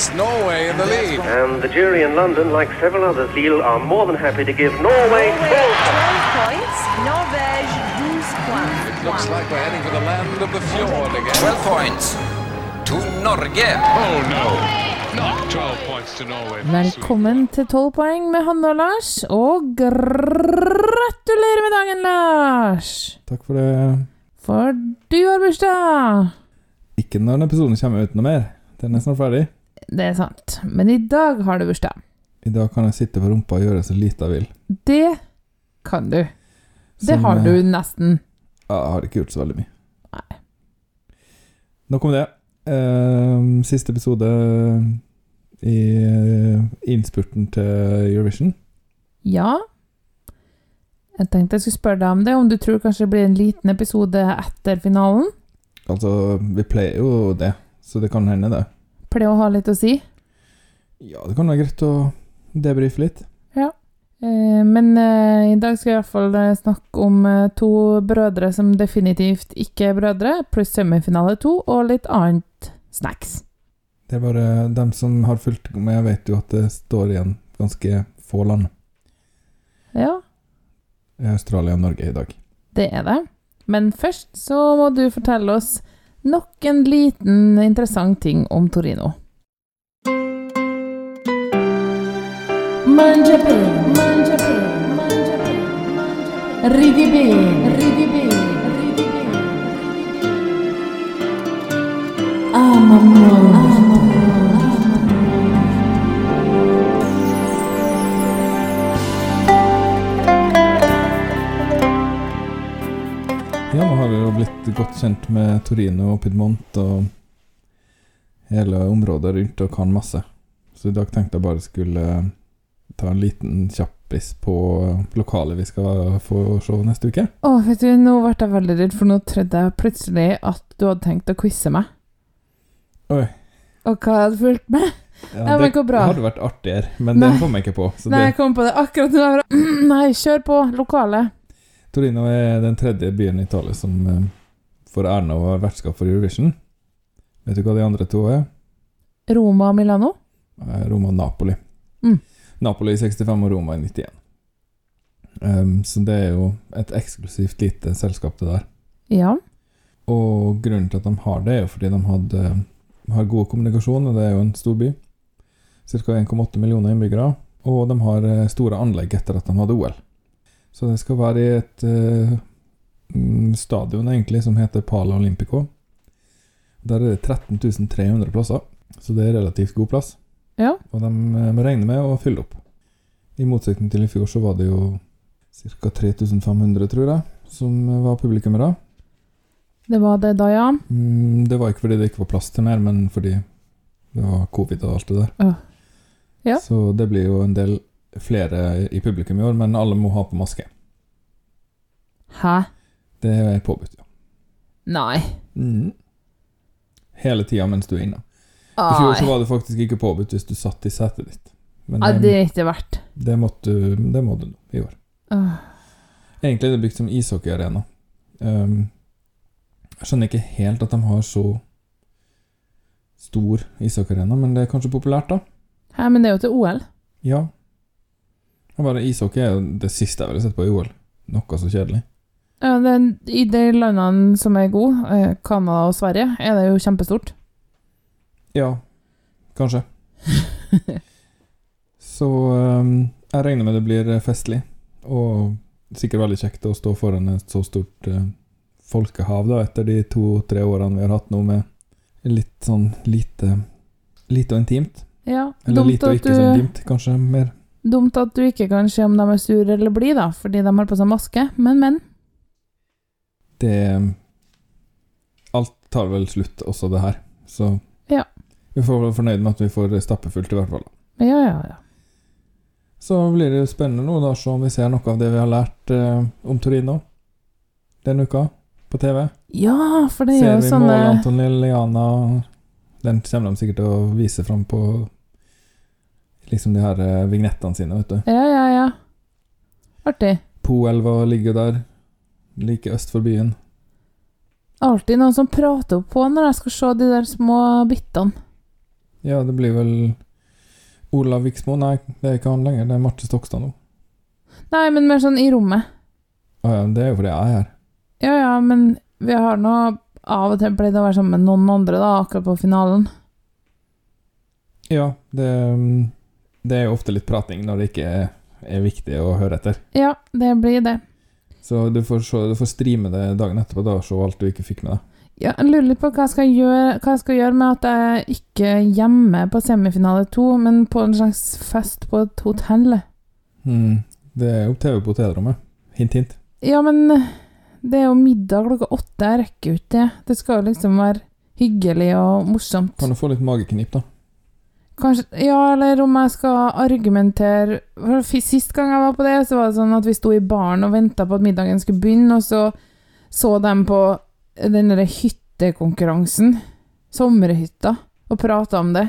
puts Norway in the lead. And the jury in London, like several others, Lille, are more than happy to give Norway Norway 12 12 points. Norvège 12 points. It looks like we're heading for the land of the fjord again. 12 points to Norge. Oh no, 12 points to Norway. Velkommen til 12 poeng med Hanne og Lars, og gratulerer med dagen, Lars! Takk for det. For du har bursdag! Ikke når denne episoden kommer ut noe mer. Den er snart ferdig. Det er sant, men i dag har du bursdag. I dag kan jeg sitte på rumpa og gjøre så lite jeg vil. Det kan du. Det Som, har eh, du nesten. Ja, jeg har ikke gjort så veldig mye. Nei. Nok om det. Eh, siste episode i eh, innspurten til Eurovision. Ja. Jeg tenkte jeg skulle spørre deg om det, om du tror kanskje det blir en liten episode etter finalen? Altså, vi pleier jo det, så det kan hende, det. Pleier å ha litt å si. Ja, det kan være greit å debrife litt. Ja. Men eh, i dag skal jeg i hvert fall eh, snakke om eh, to brødre som definitivt ikke er brødre, pluss semifinale to, og litt annet snacks. Det er bare dem som har fulgt med, vet jo at det står igjen ganske få land Ja, Australia og Norge i dag. det er det. Men først så må du fortelle oss nok en liten interessant ting om Torino. Mangia bene, mangia bene, mangia bene, mangia bene. Ridi bene, ridi bene, ridi bene. Amamore. Har vi jo blitt godt kjent med Torino og Piedmont og hele området rundt og kan masse. Så i dag tenkte jeg bare skulle ta en liten kjappis på lokalet vi skal få se neste uke. Å, vet du, nå ble jeg veldig redd, for nå trodde jeg plutselig at du hadde tenkt å quize meg. Oi. Og hva hadde fulgt med? Ja, Ja, det, hadde vært artigere, men Nei. den kom jeg ikke på. Så Nei, det, jeg kom på det akkurat nå. Nei, kjør på. Lokalet. Torino er den tredje byen i Italia som eh, får æren av å være vertskap for Eurovision. Vet du hva de andre to er? Roma og Milano. Eh, Roma og Napoli. Mm. Napoli i 65 og Roma i 91. Um, så det er jo et eksklusivt lite selskap, det der. Ja. Og grunnen til at de har det, er jo fordi de hadde, har god kommunikasjon, og det er jo en stor by. Ca. 1,8 millioner innbyggere. Og de har eh, store anlegg etter at de hadde OL. Så det skal være i et mm, stadion, egentlig, som heter Pala Olympico. Der er det 13 300 plasser, så det er relativt god plass. Ja. Og de eh, må regne med å fylle opp. I motsetning til i fjor så var det jo ca. 3500, tror jeg, som var publikummere. Det var det da, ja. Mm, det var ikke fordi det ikke var plass til mer, men fordi det var covid og alt det der. Ja. Ja. Så det blir jo en del flere i publikum i år, men alle må ha på maske. Hæ? Det er påbudt, ja. Nei. Mm. Hele tida mens du er inne. I fjor så var det faktisk ikke påbudt hvis du satt i setet ditt. Men Ja, det, det er ikke verdt. det, måtte, det må du nå i år. Åh. Egentlig er det bygd som ishockeyarena. Um, jeg skjønner ikke helt at de har så stor ishockeyarena, men det er kanskje populært, da. Hæ, men det er jo til OL. Ja. Og bare ishockey er det siste jeg ville sett på i OL. Noe så kjedelig. Ja, det, I de landene som er gode, eh, Canada og Sverige, er det jo kjempestort. Ja, kanskje. så um, jeg regner med det blir festlig, og sikkert veldig kjekt å stå foran et så stort uh, folkehav da, etter de to-tre årene vi har hatt nå med litt sånn lite Lite og intimt. Ja, Eller lite og ikke ikke så intimt, kanskje mer. Dumt at du ikke kan se om de er sure eller blide, da, fordi de har på seg maske. Men, men. Det Alt tar vel slutt, også det her. Så Ja. vi får være fornøyd med at vi får stappefullt, i hvert fall. Ja, ja, ja. Så blir det jo spennende nå, da, se om vi ser noe av det vi har lært eh, om Torino denne uka på TV. Ja, for det er Ser vi sånne mål Anton Liliana Den kommer de sikkert til å vise fram på liksom de her eh, vignettene sine, vet du. Ja, ja, ja. Artig. Poelva ligger der, like øst for byen. alltid noen som prater opp på når jeg skal se de der små bittene. Ja, det blir vel Olav Viksmo? Nei, det er ikke han lenger. Det er Marte Stokstad nå. Nei, men mer sånn i rommet. Å ja, det er jo fordi jeg er her. Ja, ja, men vi har nå av og til pleid å være sammen med noen andre, da, akkurat på finalen. Ja, det, mm, det er jo ofte litt prating når det ikke er, er viktig å høre etter. Ja, det blir det. Så du får, se, du får streame det dagen etterpå da, og se alt du ikke fikk med deg. Ja, jeg lurer litt på hva jeg skal gjøre, hva jeg skal gjøre med at jeg ikke er hjemme på semifinale to, men på en slags fest på et hotell. Mm, Det er jo TV på hotellrommet. Hint, hint. Ja, men det er jo middag klokka åtte, jeg rekker jo ikke det. Det skal jo liksom være hyggelig og morsomt. Kan du få litt mageknip, da? Kanskje, ja, eller om jeg skal argumentere for Sist gang jeg var på det, så var det sånn at vi sto i baren og venta på at middagen skulle begynne, og så så de på den derre hyttekonkurransen, sommerhytta, og prata om det.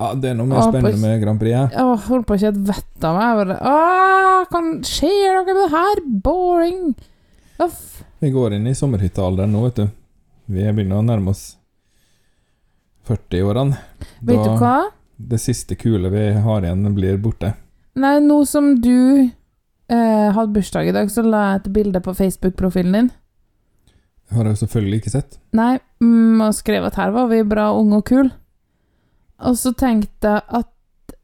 Ja, Det er noe mer spennende med Grand Prix. jeg. Jeg holdt på å ikke et vett av meg. Jeg bare Hva kan skjer noe med det her? Boring! Uff. Vi går inn i sommerhyttealderen nå, vet du. Vi er begynner å nærme oss 40-årene. Vet du hva? Det siste kule vi har igjen, blir borte. Nei, nå som du eh, hadde bursdag i dag, så la jeg et bilde på Facebook-profilen din. Det har jeg selvfølgelig ikke sett. Nei, mm, og skrev at her var vi bra, unge og kul. Og så tenkte jeg at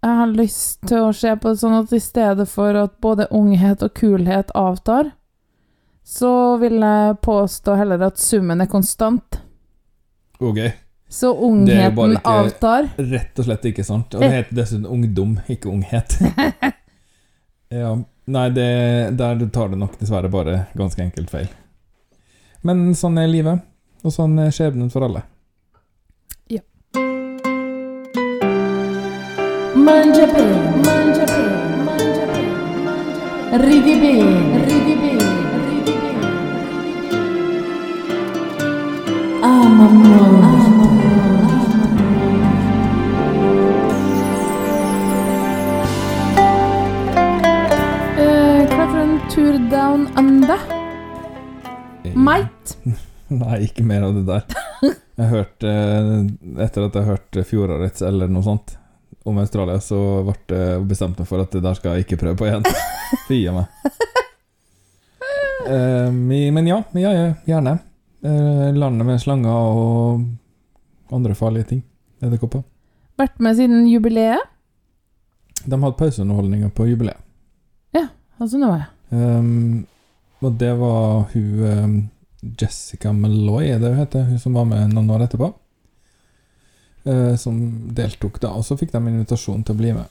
jeg har lyst til å se på det sånn at i stedet for at både unghet og kulhet avtar, så vil jeg påstå heller at summen er konstant. Ok. Så Det er ungheten bare ikke- avtar. Rett og slett ikke sant. Og det heter dessuten ungdom, ikke unghet. ja, nei, det, der tar det nok dessverre bare ganske enkelt feil. Men sånn er livet, og sånn er skjebnen for alle. Ja. bene, mangia bene, mangia Nei, ikke mer av det der. Jeg hørte Etter at jeg hørte fjorårets eller noe sånt om Australia, så ble jeg bestemt for at det der skal jeg ikke prøve på igjen. Fy a meg. Eh, men ja, ja, ja, gjerne. Eh, landet med slanger og andre farlige ting. Edderkopper. Vært med siden jubileet? De hadde pauseunderholdninger på jubileet. Ja, Altså nå, ja. Um, og det var hun um, Jessica Malloy, er det hun heter, hun som var med noen år etterpå. eh, som deltok da, og så fikk de invitasjon til å bli med.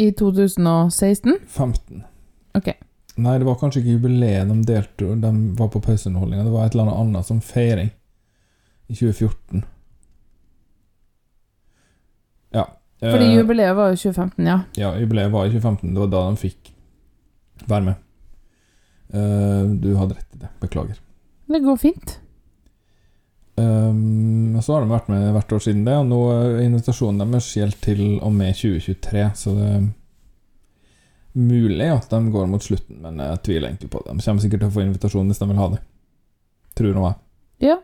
I 2016? 15. Ok. Nei, det var kanskje ikke jubileet de deltok, de var på pauseunderholdninga. Det var et eller annet annet som feiring i 2014. Ja. Fordi eh, jubileet var jo 2015, ja. Ja, jubileet var i 2015. Det var da de fikk være med. Eh, du hadde rett i det. Beklager. Det går fint. Um, så har de vært med hvert år siden det, og nå er invitasjonen deres gjelder til og med 2023, så det er mulig at de går mot slutten, men jeg tviler egentlig på det. De kommer sikkert til å få invitasjon hvis de vil ha det. Tror nå jeg. Ja.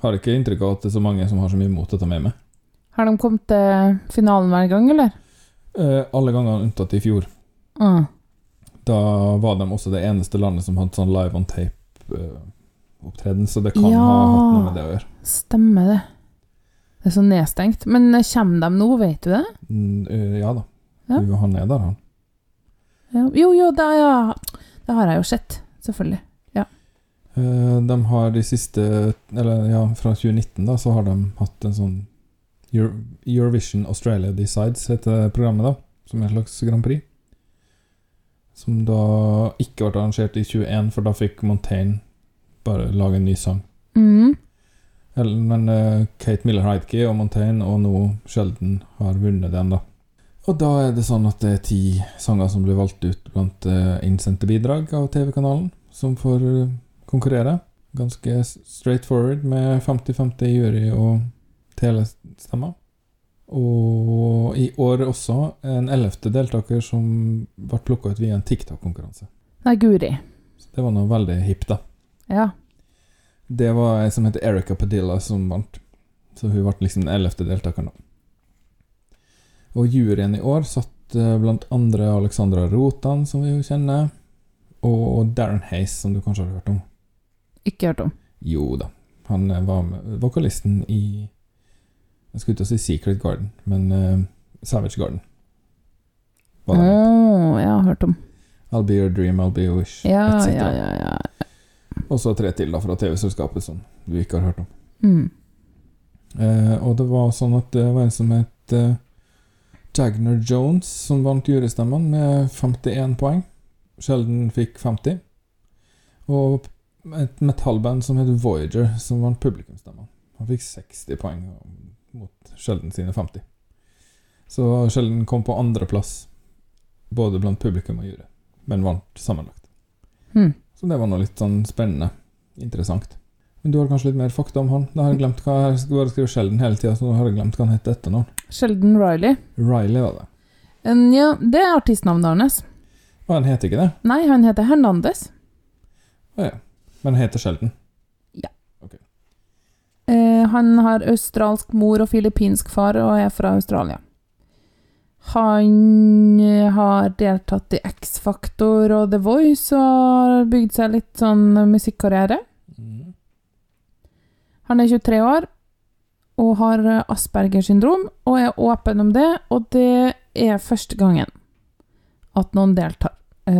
Har ikke inntrykk av at det er så mange som har så mye mot å ta med meg. Har de kommet til finalen hver gang, eller? Uh, alle ganger unntatt i fjor. Mm. Da var de også det eneste landet som hadde sånn live on tape-opptreden, så det kan Ja. ha hatt noe med det å gjøre. Stemmer det. Det er så nedstengt. Men eh, kommer de nå, vet du det? Mm, eh, ja da. Ja. Han er der, han. Ja. Jo, jo, da, ja. Det har jeg jo sett. Selvfølgelig. Ja. De har de siste Eller ja, fra 2019 da Så har de hatt en sånn Eurovision Australia Decides heter programmet da Som er et slags Grand Prix Som da ikke ble arrangert i 21 For da fikk Montaigne Bare lage en ny sang Mm. Eller, Men uh, Kate Miller-Heidke og Montaigne Og nå Sheldon har vunnet den da Og da er det sånn at det er ti sanger som blir valgt ut Blant uh, innsendte bidrag av TV-kanalen Som får eh, konkurrere. Ganske straight forward med 50-50 jury og telestemmer. Og i år også en ellevte deltaker som ble plukka ut via en TikTok-konkurranse. Nei, guri. Så det var noe veldig hipt, da. Ja. Det var ei som heter Erica Padilla som vant. Så hun ble liksom den ellevte deltakeren. da. Og juryen i år satt eh, blant andre Alexandra Rotan, som vi jo kjenner, og Darren Hayes, som du kanskje har hørt om. Ikke hørt om. Jo da, han eh, var vokalisten i Jeg skulle ikke si Secret Garden, men uh, Savage Garden. Å, det med. jeg har hørt om. I'll be your dream, I'll be your wish, Ja, etc. ja, ja. ja. Og så tre til da fra TV-selskapet som du ikke har hørt om. Mm. Uh, og det var sånn at det var en som het uh, Jagner Jones, som vant jurystemmen med 51 poeng. Sjelden fikk 50. Og et metallband som het Voyager, som vant publikumstemmen. Han fikk 60 poeng mot Sheldon sine 50. Så Sheldon kom på andreplass både blant publikum og jury, men vant sammenlagt. Hmm. Så det var noe litt sånn spennende. Interessant. Men du har kanskje litt mer fakta om han? Da har jeg glemt hva Jeg skal bare skrive Sheldon hele tida, så nå har jeg glemt hva han het etter noen. Sheldon Riley. Riley var det. En, ja, det er artistnavnet hans. Og han heter ikke det? Nei, han heter Hernandez. Å ja. Men han heter Sheldon. Eh, han har australsk mor og filippinsk far og er fra Australia. Han eh, har deltatt i X-Faktor og The Voice og har bygd seg litt sånn musikkarriere. Mm. Han er 23 år og har eh, Aspergers syndrom og er åpen om det, og det er første gangen at noen deltar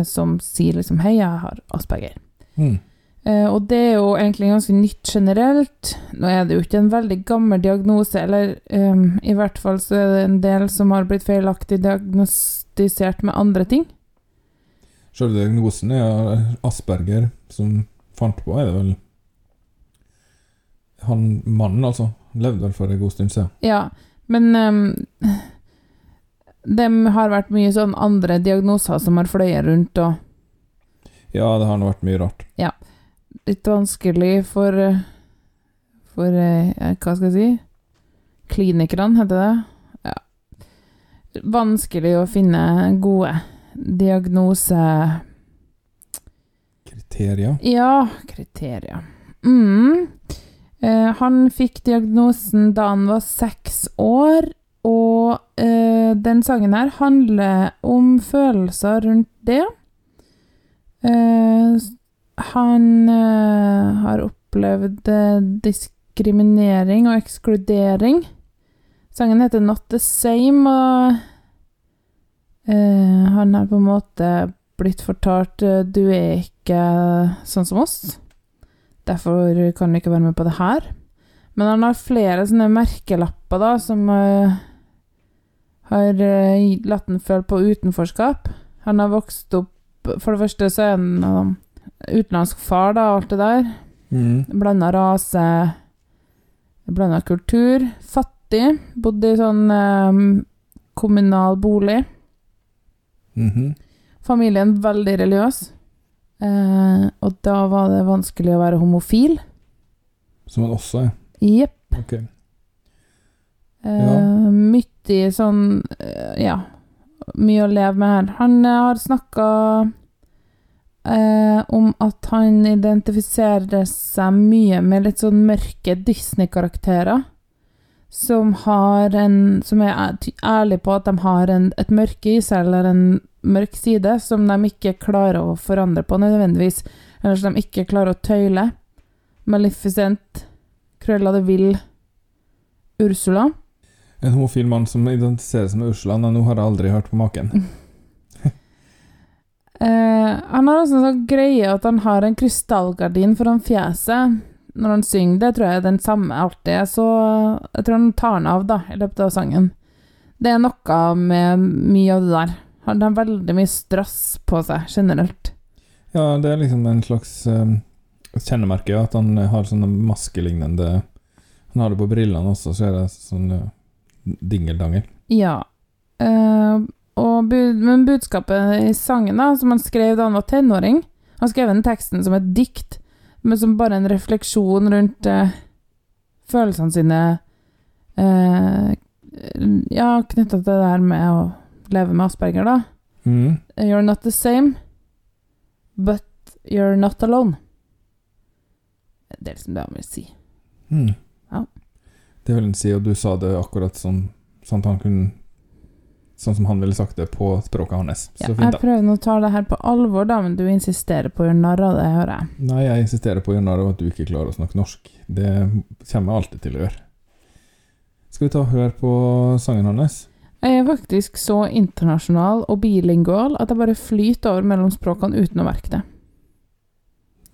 som sier liksom 'hei, jeg har Asperger'. Mm. Eh, og det er jo egentlig ganske nytt generelt. Nå er det jo ikke en veldig gammel diagnose, eller um, i hvert fall så er det en del som har blitt feilaktig diagnostisert med andre ting. Selve diagnosen er Asperger, som fant på, er det vel Han mannen, altså. Levde vel for en god stund siden. Ja, men um, det har vært mye sånn andre diagnoser som har fløyet rundt, og Ja, det har nå vært mye rart. Litt vanskelig for eh, For ja, hva skal jeg si Klinikerne, heter det. Ja. Vanskelig å finne gode diagnose... Kriterier. Ja, kriterier. Mm. Eh, han fikk diagnosen da han var seks år, og eh, den sangen her handler om følelser rundt det. Eh, han uh, har opplevd eh, diskriminering og ekskludering. Sangen heter Not The Same, og uh, han har på en måte blitt fortalt du er ikke sånn som oss. Derfor kan du ikke være med på det her. Men han har flere sånne merkelapper da, som uh, har latt han føle på utenforskap. Han har vokst opp For det første så er han utenlandsk far, da, alt det der. Mm. Blanda rase, blanda kultur. Fattig. Bodde i sånn um, kommunal bolig. Mhm. Familien veldig religiøs. Eh, og da var det vanskelig å være homofil. Som han også er. Jepp. Ok. Eh, Ja. Mye sånn eh, Ja. Mye å leve med her. Han eh, har snakka eh, om at han identifiserer seg mye med litt sånn mørke Disney-karakterer. Som har en Som er ærlige ærlig på at de har en, et mørke i seg, eller en mørk side, som de ikke klarer å forandre på nødvendigvis. Eller som de ikke klarer å tøyle. Maleficent, Cruella de Vil, Ursula. En homofil mann som identifiserer seg med Ursula. Nei, nå har jeg aldri hørt på maken. Eh, han har også en sånn greie at han har en krystallgardin foran fjeset når han synger. Det tror jeg er den samme alltid, så jeg tror han tar den av da, i løpet av sangen. Det er noe med mye av det der. Han har veldig mye strass på seg, generelt. Ja, det er liksom en slags um, kjennemerke, at han har sånne maskelignende Han har det på brillene også, så er det sånn uh, dingeldangel. Ja. Eh, og bud, men budskapet i sangen, da, som han skrev da han var tenåring Han skrev den teksten som et dikt, men som bare en refleksjon rundt eh, følelsene sine eh, Ja, knytta til det der med å leve med asperger, da. Mm. You're not the same, but you're not alone. Det er liksom det han vil si. Mm. Ja. Det vil han si, og du sa det akkurat sånn, sånn at han kunne Sånn som han ville sagt det på språket hans. Ja, Så jeg fint, da. prøver å ta det her på alvor, da, men du insisterer på å gjøre narr av det, hører jeg. Nei, jeg insisterer på å gjøre narr av at du ikke klarer å snakke norsk. Det kommer jeg alltid til å gjøre. Skal vi ta og høre på sangen hans? Jeg er faktisk så internasjonal og bilingual at jeg bare flyter over mellom språkene uten å merke det.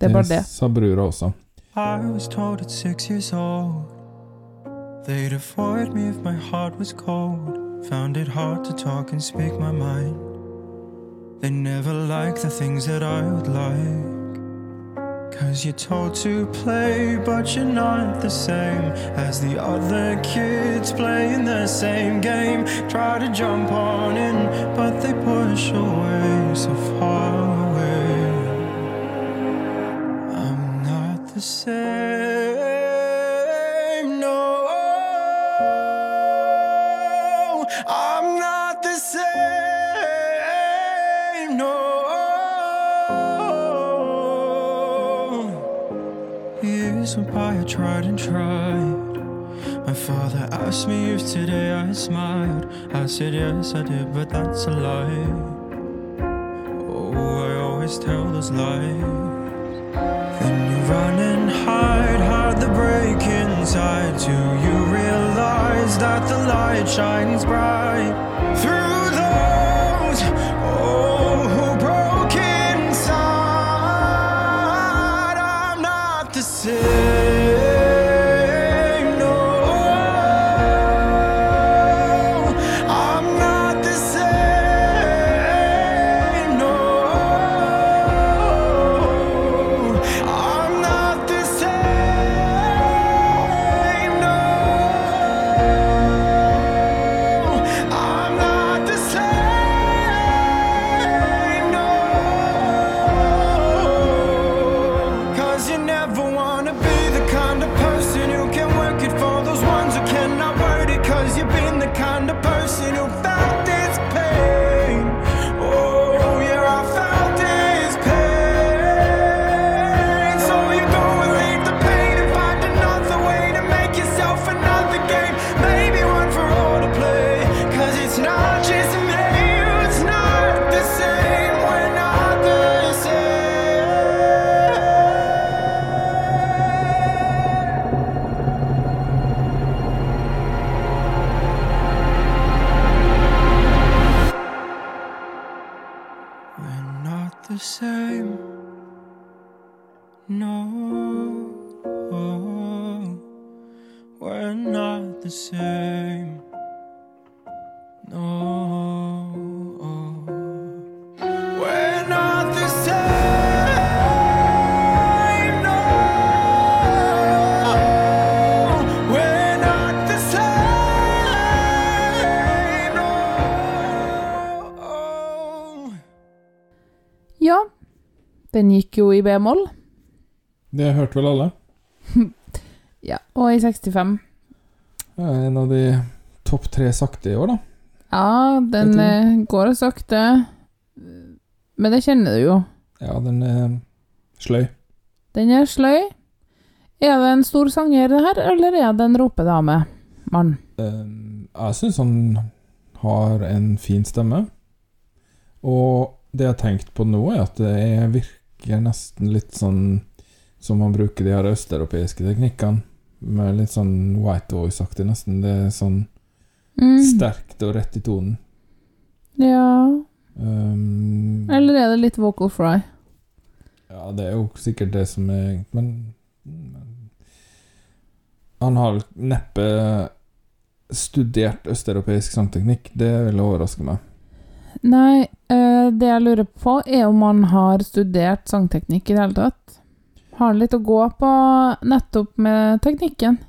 Det er bare det. sa brura også. I was told at six years old they'd avoid me if my heart was cold. Found it hard to talk and speak my mind. They never like the things that I would like. Cause you're told to play, but you're not the same as the other kids playing the same game. Try to jump on in, but they push away so far away. I'm not the same, Years went by, I tried and tried. My father asked me if today I smiled. I said yes, I did, but that's a lie. Oh, I always tell those lies. Then you run and hide, hide the break inside. Do you realize that the light shines bright den gikk jo i b-moll. Det hørte vel alle? Ja, og i 65. Det er en av de topp tre sakte i år, da. Ja, den eh, går sakte. Men det kjenner du jo. Ja, den er sløy. Den er sløy. Er det en stor sanger, det her, eller er det en ropedame? Mann. Eh, Jeg syns han har en fin stemme. Og det jeg har tenkt på nå, er at det er, virker nesten litt sånn som man bruker de her østeuropeiske teknikkene. Med litt sånn white voice-aktig, nesten. Det er sånn Mm. sterkt og rett i tonen. Ja Um, Eller er det litt vocal fry? Ja, det er jo sikkert det som er Men, men Han har neppe studert østeuropeisk sangteknikk. Det vil overraske meg. Nei, eh, det jeg lurer på, er om han har studert sangteknikk i det hele tatt. Har han litt å gå på nettopp med teknikken?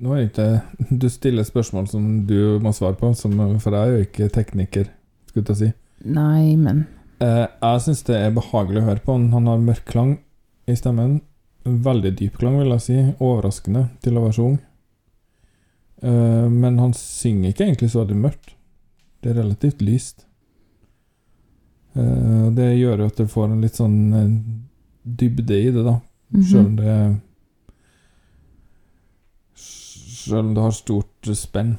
Nå er det ikke Du stiller spørsmål som du må svare på, som, for jeg er jo ikke tekniker, skulle jeg si. Nei, men Eh, jeg syns det er behagelig å høre på. Han, han har mørk klang i stemmen. Veldig dyp klang, vil jeg si. Overraskende til å være så ung. Eh, men han synger ikke egentlig så veldig mørkt. Det er relativt lyst. Uh, det gjør jo at du får en litt sånn eh, dybde i det, da. Mhm. Selv om det Sjøl om det har stort spenn.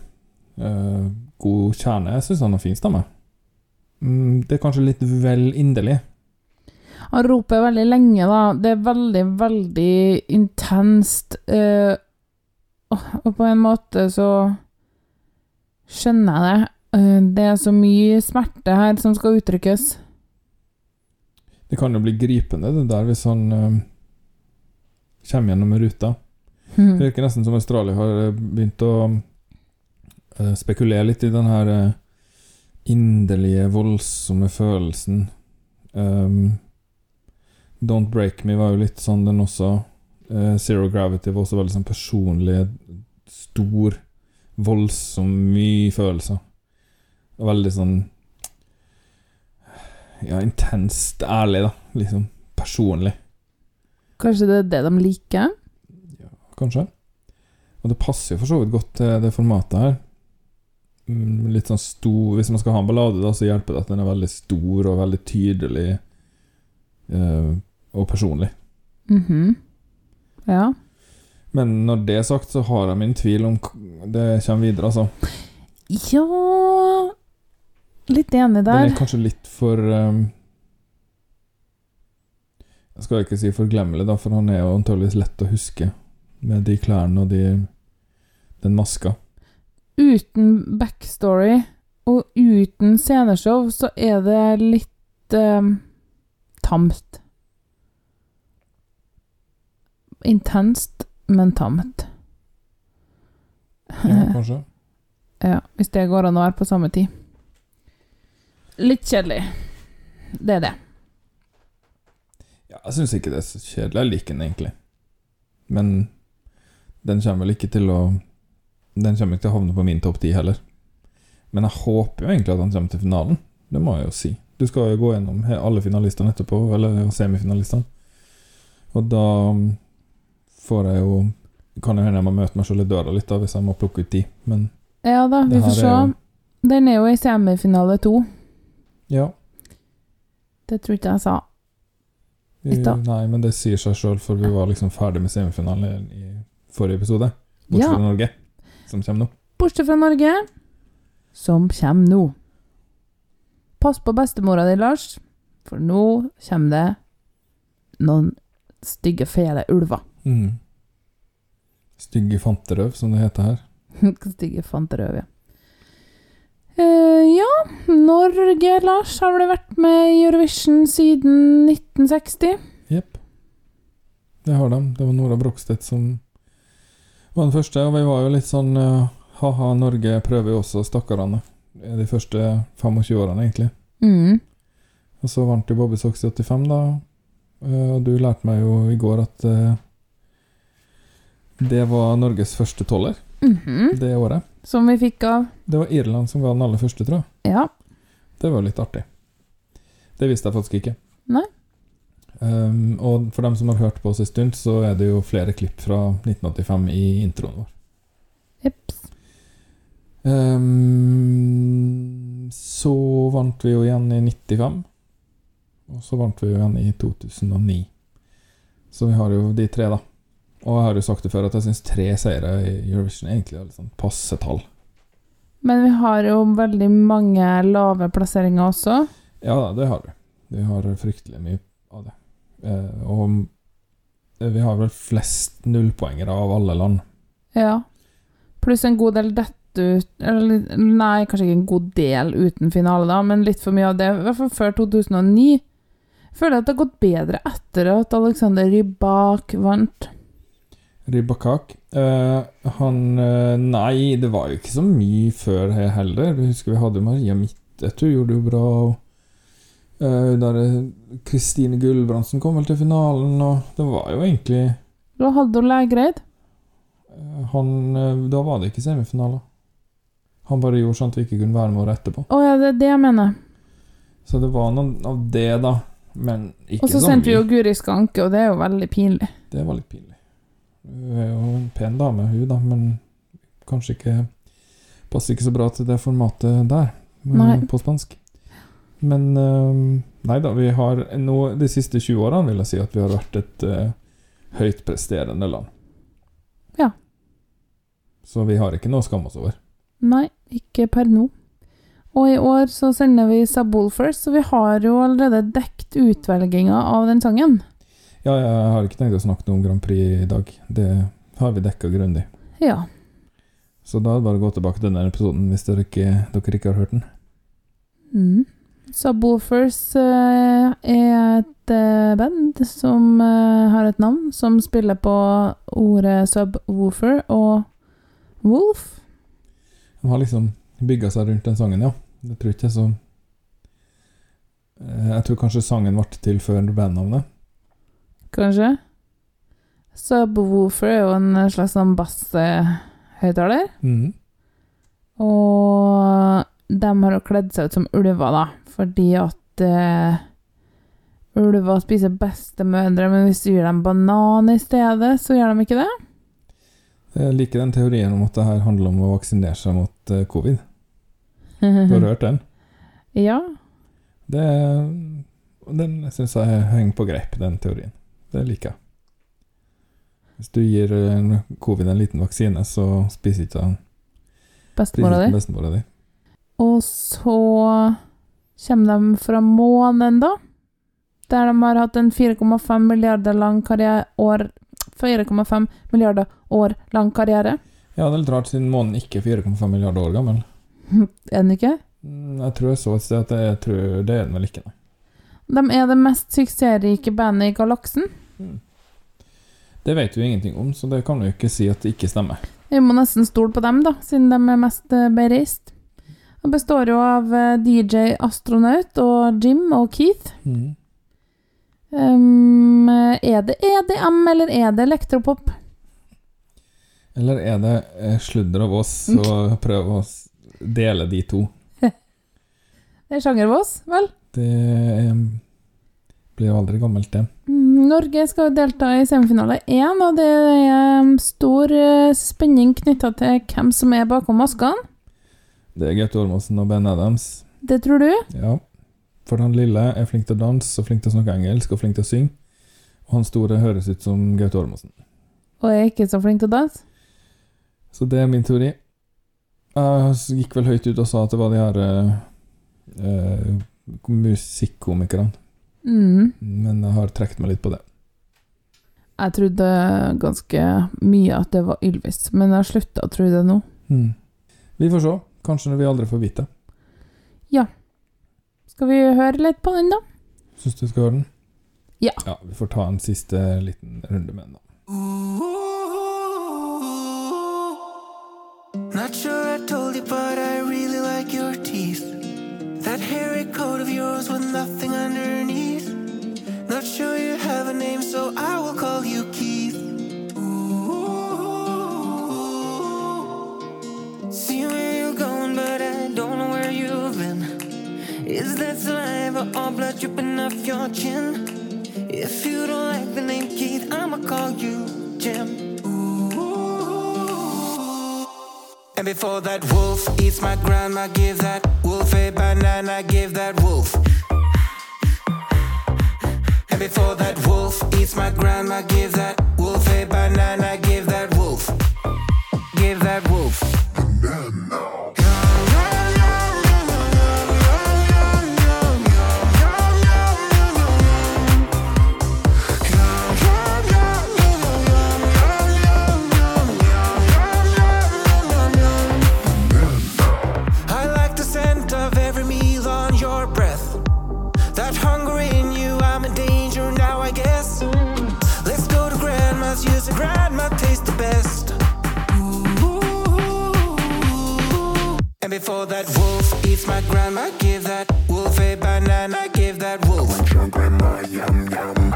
Uh, god kjerne. Jeg syns han har fin stemme. Mm, det er kanskje litt vel inderlig. Han roper veldig lenge, da. Det er veldig, veldig intenst. eh, og på en måte så skjønner jeg det. Eh, det er så mye smerte her som skal uttrykkes. Det kan jo bli gripende, det der, hvis han øh, kommer gjennom ruta. Det Mhm. virker nesten som Australia har eh, begynt å øh, spekulere litt i den her øh, inderlige, voldsomme følelsen. Um, Don't Break Me var jo litt sånn, den også. Eh, Zero Gravity var også veldig sånn personlig, stor, voldsom, mye følelser. Og veldig sånn Ja, intenst ærlig, da. Liksom personlig. Kanskje det er det de liker? Ja, kanskje. Og det passer jo for så vidt godt til det formatet her. Mm, Litt sånn stor Hvis man skal ha en ballade, da, så hjelper det at den er veldig stor og veldig tydelig eh, og personlig. Mhm. Ja. Men når det er sagt, så har jeg min tvil om det kommer videre, altså. Ja Litt enig der. Den er kanskje litt for um, Jeg skal ikke si forglemmelig, da, for han er jo antakeligvis lett å huske med de klærne og de, den maska. Uten backstory og uten sceneshow så er det litt um, tamt. Intenst, men tamt. Ja, kanskje. Ja, hvis det går an å være på samme tid. Litt kjedelig. Det er det. Ja, jeg syns ikke det er så kjedelig. Jeg liker den egentlig. Men den kommer vel ikke til å Den kommer ikke til å havne på min topp ti heller. Men jeg håper jo egentlig at han kommer til finalen. Det må jeg jo si. Du skal jo gå gjennom alle finalistene etterpå, eller semifinalistene. Og da får jeg jo Kan jo hende jeg må møte meg selv i døra litt, da, hvis jeg må plukke ut de. Men Ja da, vi får se. er jo- Den er jo i semifinale to. ja. Det tror ikke jeg sa. Vi, nei, men det sier seg sjøl, for vi var liksom ferdig med semifinalen i forrige episode. Bortsett Ja. fra Norge, som kommer nå. Bortsett fra Norge, som kommer nå. Pass på bestemora di, Lars, for nå kommer det noen stygge, fele ulver. Mm. Stygge fanterøv, som det heter her. stygge fanterøv, ja. Uh, ja, Norge, Lars, har vel vært med i Eurovision siden 1960? Jepp. Det har de. Det var Nora Brogstedt som var den første, og vi var jo litt sånn uh, Ha-ha, Norge prøver jo også, stakkarene. De første 25 årene, egentlig. Mm. Og så vant jo Bobby Sox i 85, da. Eh, Og du lærte meg jo i går at eh, det var Norges første toller -hmm. det året. Som vi fikk av Det var Irland som ga den aller første, tror jeg. Ja. Det var litt artig. Det visste jeg faktisk ikke. Nei. Um, og for dem som har hørt på oss en stund, så er det jo flere klipp fra 1985 i introen vår. Jeps. Um, så vant vi jo igjen i 95. Og så vant vi jo igjen i 2009. Så vi har jo de tre, da. Og jeg har jo sagt det før at jeg syns tre seire i Eurovision egentlig er litt sånn passe tall. Men vi har jo veldig mange lave plasseringer også. Ja da, det har vi. Vi har fryktelig mye av det. Eh, og vi har vel flest nullpoengere av alle land. Ja. Pluss en god del dette ut Eller nei, kanskje ikke en god del uten finale, da, men litt for mye av det. I hvert fall før 2009. Føler Jeg at det har gått bedre etter at Alexander Rybak vant. Ribakak. Uh, han uh, Nei, det var jo ikke så mye før he- heller. Jeg husker vi hadde Maria Midtøtter, gjorde det jo bra. og eh, der eh, Kristine Gulbrandsen kom vel til finalen, og det var jo egentlig Da hadde hun Lægreid. eh, Han eh, Da var det ikke semifinaler. Han bare gjorde sånn at vi ikke kunne være med året etterpå. Å ja, det er det jeg mener. Så det var noe av det, da. Men ikke Og så så sendte vi jo Guri Skanke, og det er jo veldig pinlig. Det var litt pinlig. Hun er jo en pen dame, hun, da, men kanskje ikke Passer ikke så bra til det formatet der, Nei. på spansk. Men eh, nei da, vi har nå de siste 20 årene vil jeg si at vi har vært et uh, høyt presterende land. Ja. Så vi har ikke noe å skamme oss over. Nei, ikke per nå. Og i år så sender vi Subwoolfers, så vi har jo allerede dekt utvelginga av den sangen. Ja, jeg har ikke tenkt å snakke noe om Grand Prix i dag. Det har vi dekka grundig. Ja. Så da er det bare å gå tilbake til denne episoden hvis dere ikke, dere ikke har hørt den. Mm. Subwoofers eh, er et eh, band som eh, har et navn som spiller på ordet subwoofer og wolf. De har liksom bygga seg rundt den sangen, ja. Jeg tror ikke det er så Jeg tror kanskje sangen ble til før bandnavnet. Kanskje. Subwoofer er jo en slags sånn basshøyttaler. Mm. Og de har jo kledd seg ut som ulver, da, fordi at uh, ulver spiser bestemødre, men hvis du gir dem banan i stedet, så gjør de ikke det. Jeg liker den teorien om at det her handler om å vaksinere seg mot eh, covid. Du har hørt den? ja. Det, den syns jeg henger på greip, den teorien. Det liker jeg. Hvis du gir eh, covid en liten vaksine, så spiser ikke Bestemora di. bestemora di. Og så kommer de fra månen, da. Der de har hatt en 4,5 milliarder lang karriere år 4,5 milliarder år lang karriere. Ja, det er litt rart, siden månen ikke er 4,5 milliarder år gammel. Er den ikke? Mm, Jeg tror jeg så et sted at jeg tror det er den vel ikke. nei. De er det mest suksessrike bandet i galaksen. Det vet vi ingenting om, så det kan vi jo ikke si at det ikke stemmer. Vi må nesten stole på dem, da, siden de er mest eh, bereist. Det består jo av eh, DJ Astronaut og Jim og Keith. Mm. Um, er det EDM, eller er det elektropop? Eller er det sludder av oss og prøve å dele de to? Det er sjanger av oss, vel? Det eh, blir jo aldri gammelt, det. Mm, Norge skal jo delta i semifinale én, og det er stor eh, spenning knytta til hvem som er bakom maskene. Det er Gaute Ormåsen og Ben Adams. Det tror du? Ja. For han lille er flink til å danse og flink til å snakke engelsk og flink til å synge. Og han store høres ut som Gaute Ormåsen. Og er ikke så flink til å danse? Så det er min teori. Jeg gikk vel høyt ut og sa at det var de her uh, eh, musikkomikerne. Mm. Men jeg har trukket meg litt på det. Jeg trodde ganske mye at det var Ylvis, men jeg har slutta å tro det nå. Mm. Vi får se. Kanskje når vi aldri får vite. Ja. Skal vi høre litt på den, da? Syns du skal høre den? Ja. Ja, Vi får ta en siste liten runde med den, da. Not sure I told you, but I really like your teeth. That hairy coat of yours with nothing underneath. Not sure you have a name, so I will call you Keith. Ooh. See where you're going, but I don't know where you've been. Is that saliva or blood dripping off your chin? If you don't like the name Keith, I'ma call you Jim. And before that wolf eats my grandma, give that wolf a banana, give that wolf. And before that wolf eats my grandma, give that wolf a banana, give Before that wolf eats my grandma, give that wolf a banana, give that wolf. And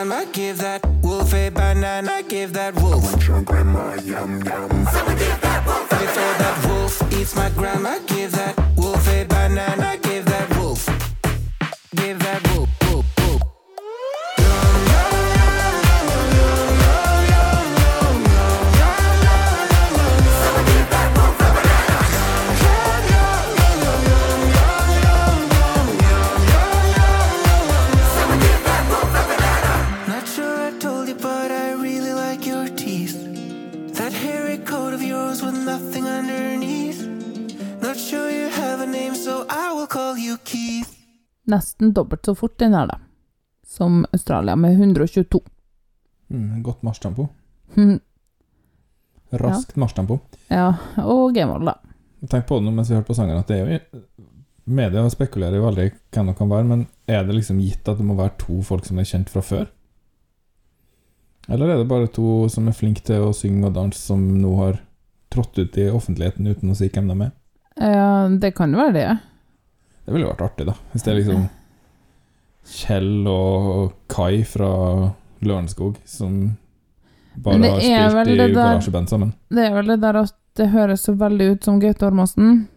eats my grandma, give that wolf a banana, give that wolf. Before that wolf eats my grandma, give that Nesten dobbelt så fort den her, da. Som Australia, med 122. Mm, godt marsjtempo. Mm. Raskt marsjtempo. Ja, og Gamehold, da. Tenk på det nå mens vi hørte på sangen, at det er jo Media spekulerer jo veldig hvem det kan være, men er det liksom gitt at det må være to folk som er kjent fra før? Eller er det bare to som er flinke til å synge og danse, som nå har trådt ut i offentligheten uten å si hvem de er? Ja, det kan jo være det. Det ville vært artig, da. Hvis det er liksom Kjell og Kai fra Lørenskog som bare har spilt i der- garasjeband sammen. Det er vel det der at det høres så veldig ut som Gaute Ormåsen.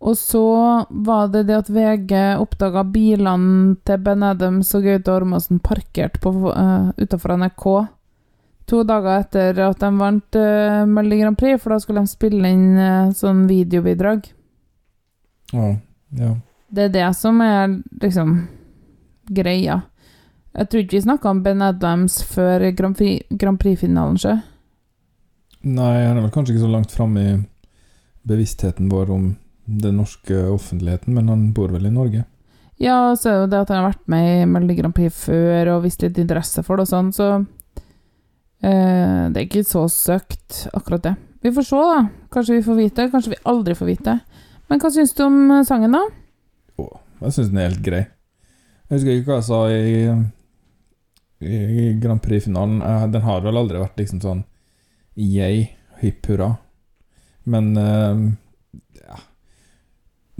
Og så var det det at VG oppdaga bilene til Ben Adams og Gaute Ormåsen parkert på, uh, utafor NRK to dager etter at de vant uh, Melodi Grand Prix, for da skulle de spille inn uh, sånn videobidrag. Ja, ja. Det er det som er liksom greia. Jeg tror ikke vi snakka om Ben Adams før Grand Prix-finalen, Prix-finalen, sjø. Nei, han er vel kanskje ikke så langt framme i bevisstheten vår om den norske offentligheten, men han bor vel i Norge. Ja, så er det jo det at han har vært med i Melodi Grand Prix før og vist litt interesse for det og sånn, så eh, det er ikke så søkt, akkurat det. Vi får se, da. Kanskje vi får vite, kanskje vi aldri får vite. Men hva syns du om sangen, da? Jeg syns den er helt grei. Jeg husker ikke hva jeg sa i, i Grand Prix-finalen. Eh, Den har vel aldri vært liksom sånn yay, hipp hurra. Men eh, ja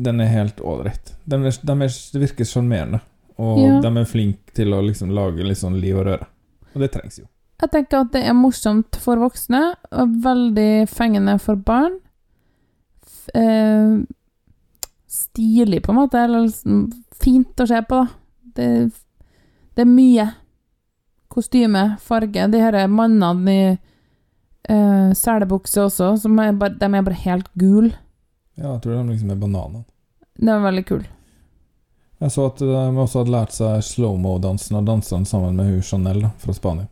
Den er helt ålreit. De, er- de er- virker sjarmerende. Og Ja. de er flinke til å liksom lage litt sånn liv og røre. Og det trengs jo. Jeg tenker at det er morsomt for voksne, og veldig fengende for barn. F eh, stilig, på en måte, eller liksom fint å se på, da. Det, det er mye. Kostyme, farge. De her mannene i uh, selebukse også, som er bare, de er bare helt gule. Ja, jeg tror de liksom er bananene. Det er veldig kul. Jeg så at de også hadde lært seg slow-mo-dansen og dansa den sammen med hun Chanel da, fra Spania.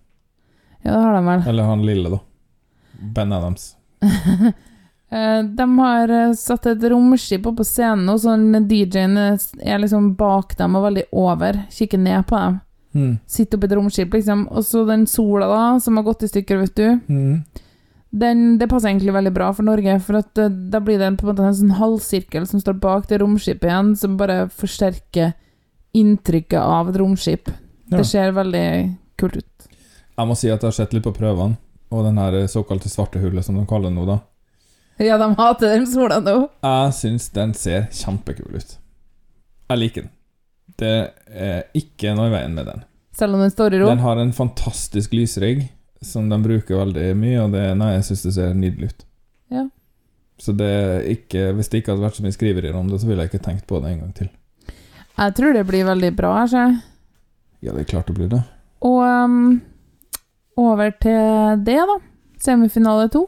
Ja, det har de vel. Eller han lille, da. Ben Adams. Eh, De har eh, satt et romskip opp på scenen, og sånn DJ-en er liksom bak dem og veldig over, kikker ned på dem. Mm. Sitter oppi et romskip, liksom. Og så den sola, da, som har gått i stykker, vet du. Mm. Den, det passer egentlig veldig bra for Norge, for at eh, da blir det en, på en måte en sånn halvsirkel som står bak det romskipet igjen, som bare forsterker inntrykket av et romskip. Ja. Det ser veldig kult ut. Jeg må si at jeg har sett litt på prøvene, og den her såkalte svarte hullet, som de kaller det nå, da. Ja, de hater den sola nå. Jeg syns den ser kjempekul ut. Jeg liker den. Det er ikke noe i veien med den. Selv om den står i ro. Den har en fantastisk lysrigg, som de bruker veldig mye, og det, nei, jeg syns det ser nydelig ut. Ja. Så det ikke Hvis det ikke hadde vært så mye skriverier om det, så ville jeg ikke tenkt på det en gang til. Jeg tror det blir veldig bra, så. Ja, det er klart det blir det. Og um, over til det, da. Semifinale to.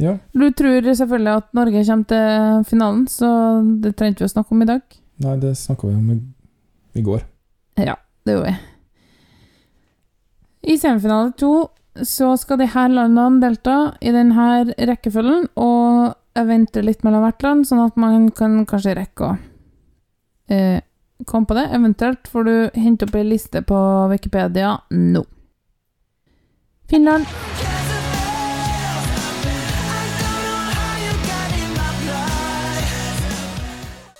Ja. Du tror selvfølgelig at Norge kommer til finalen, så det trengte vi å snakke om i dag. Nei, det snakka vi om i, i går. Ja, det gjorde vi. I semifinale to så skal de her landene delta i denne rekkefølgen, og jeg venter litt mellom hvert land, sånn at man kan kanskje rekke å eh, komme på det. Eventuelt får du hente opp ei liste på Wikipedia nå. Finland.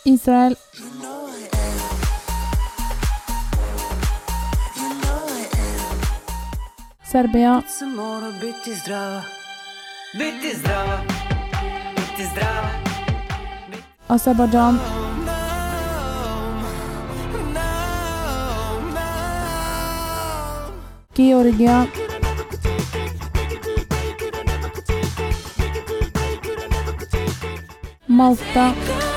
Israel. Serbia. Aserbajdsjan. Georgia. Malta.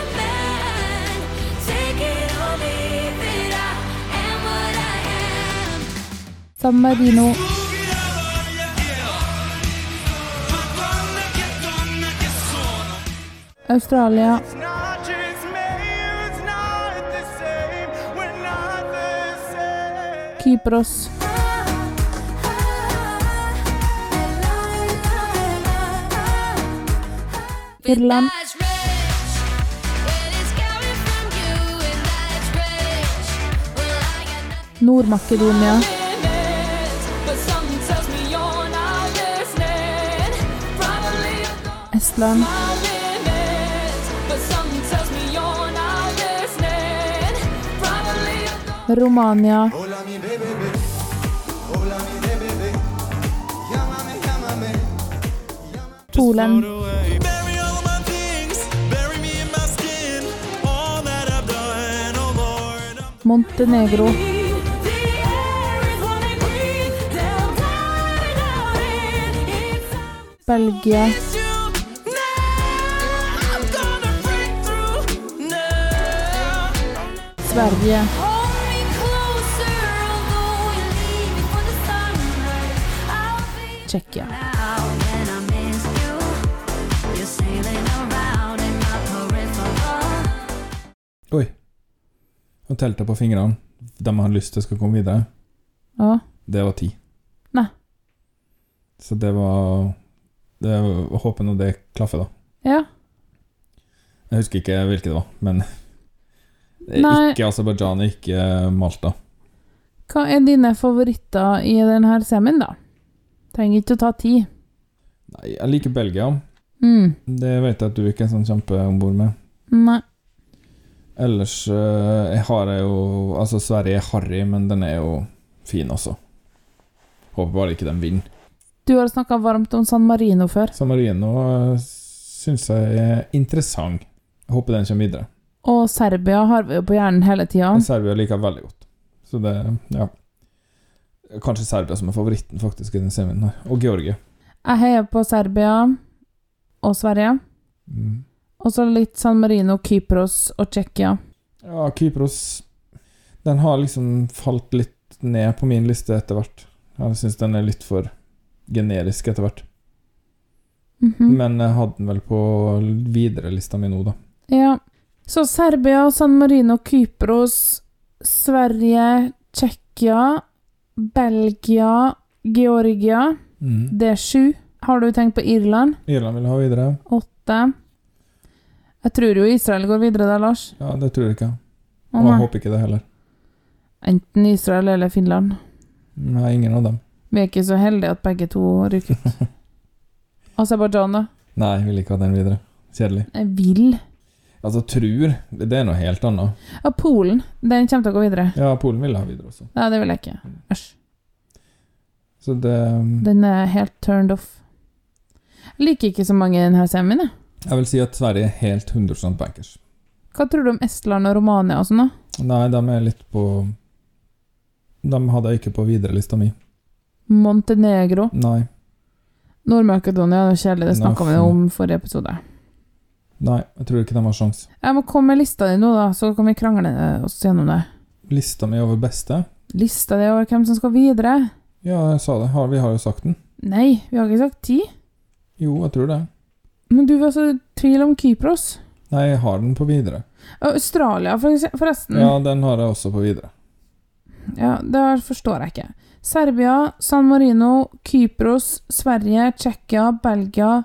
San Marino. Australia. Kypros. Irland. Nord-Makedonia. Oh Romania. Polen. Montenegro. Belgia. Sverige. Tsjekkia. Oi. Han telte på fingrene. De har lyst til skal komme videre. Ja. Det var ti. Nei. Så det var det, var håper nå det klaffer, da. Ja. Jeg husker ikke hvilke det var, men Nei. ikke Aserbajdsjan, ikke Malta. Hva er dine favoritter i denne semien, da? Trenger ikke å ta tid. Nei, jeg liker Belgia. Mm. Det vet jeg at du ikke er sånn kjempe om bord med. Nei. Ellers eh, jeg har jeg jo Altså, Sverige er harry, men den er jo fin også. Håper bare ikke den vinner. Du har snakka varmt om San Marino før. San Marino syns jeg er interessant. Jeg håper den kommer videre. Og Serbia har vi jo på hjernen hele tida. Serbia liker jeg veldig godt. Så det Ja. Kanskje Serbia som er favoritten, faktisk, i den semien her. Og Georgia. Jeg heier på Serbia og Sverige. Mm. Og så litt San Marino, Kypros og Tsjekkia. Ja, Kypros Den har liksom falt litt ned på min liste etter hvert. Jeg syns den er litt for generisk etter hvert. Mhm. Men jeg hadde den vel på videre-lista mi nå, da. Ja. Så Serbia, San Marino, Kypros, Sverige, Tsjekkia, Belgia, Georgia. Mm. Det er sju. Har du tenkt på Irland? Irland vil ha videre. Åtte. Jeg tror jo Israel går videre der, Lars. Ja, det tror jeg ikke. Og jeg håper ikke det heller. Enten Israel eller Finland. Nei, ingen av dem. Vi er ikke så heldige at begge to ryker ut. Aserbajdsjan, da? Nei, jeg vil ikke ha den videre. Kjedelig. Jeg vil. Altså, tror Det er noe helt annet. Ja, Polen. Den kommer til å gå videre. Ja, Polen vil ha videre også. Ja, det vil jeg ikke. Æsj. Så det Den er helt turned off. Jeg liker ikke så mange i denne semien, jeg. Jeg vil si at Sverige er helt 100% bankers. Hva tror du om Estland og Romania og sånn, da? Nei, de er litt på De hadde jeg ikke på viderelista mi. Montenegro. Nei. Nord-Makedonia det er kjedelig, det snakka vi om forrige episode. Nei, jeg tror ikke de har sjans. Jeg må komme med lista di nå, da, så kan vi krangle oss gjennom det. Lista mi over beste? Lista di over hvem som skal videre? Ja, jeg sa det. Har, vi har jo sagt den. Nei, vi har ikke sagt ti. Jo, jeg tror det. Men du var så i tvil om Kypros. Nei, jeg har den på videre. Australia, forresten. Ja, den har jeg også på videre. Ja, det forstår jeg ikke. Serbia, San Marino, Kypros, Sverige, Tsjekkia, Belgia,